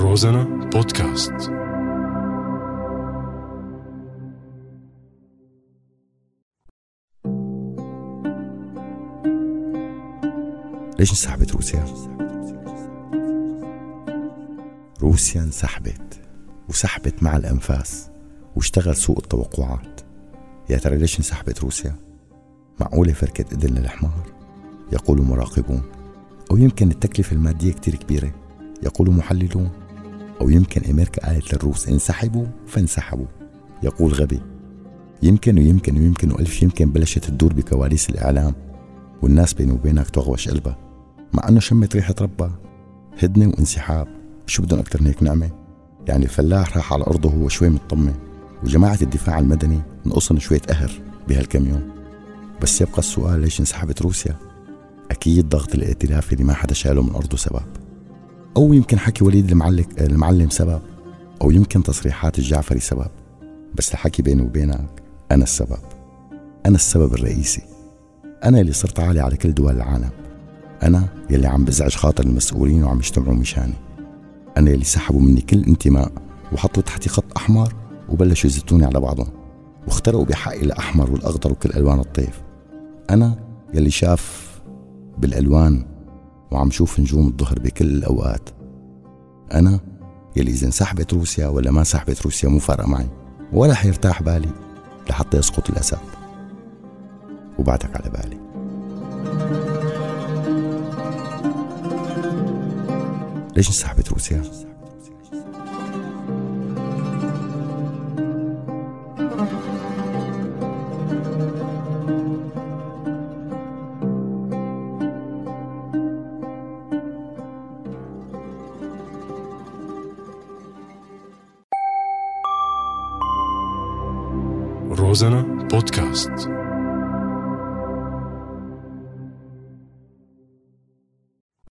روزانا بودكاست ليش انسحبت روسيا؟ روسيا انسحبت وسحبت مع الأنفاس واشتغل سوق التوقعات يا ترى ليش انسحبت روسيا؟ معقولة فركت إذن للحمار؟ يقول مراقبون أو يمكن التكلفة المادية كتير كبيرة يقول محللون أو يمكن أمريكا قالت للروس انسحبوا فانسحبوا. يقول غبي. يمكن ويمكن ويمكن وألف يمكن بلشت تدور بكواليس الإعلام والناس بيني وبينك تغوش قلبها. مع أنه شمت ريحة ربها. هدنة وانسحاب. شو بدهم أكتر من هيك نعمة؟ يعني الفلاح راح على أرضه وهو شوي مطمن. وجماعة الدفاع المدني نقصن شوية قهر بهالكم يوم. بس يبقى السؤال ليش انسحبت روسيا؟ أكيد ضغط الائتلاف اللي ما حدا شاله من أرضه سبب. أو يمكن حكي وليد المعلق المعلم سبب أو يمكن تصريحات الجعفري سبب بس الحكي بيني وبينك أنا السبب. أنا السبب الرئيسي. أنا اللي صرت عالي على كل دول العالم. أنا يلي عم بزعج خاطر المسؤولين وعم يجتمعوا مشاني. أنا يلي سحبوا مني كل انتماء وحطوا تحتي خط أحمر وبلشوا يزتوني على بعضهم واخترقوا بحقي الأحمر والأخضر وكل ألوان الطيف. أنا يلي شاف بالألوان وعم شوف نجوم الظهر بكل الأوقات. أنا يلي إذا انسحبت روسيا ولا ما انسحبت روسيا مو فارقة معي. ولا حيرتاح بالي لحتى يسقط الأسد. وبعدك على بالي. ليش انسحبت روسيا؟ روزانا بودكاست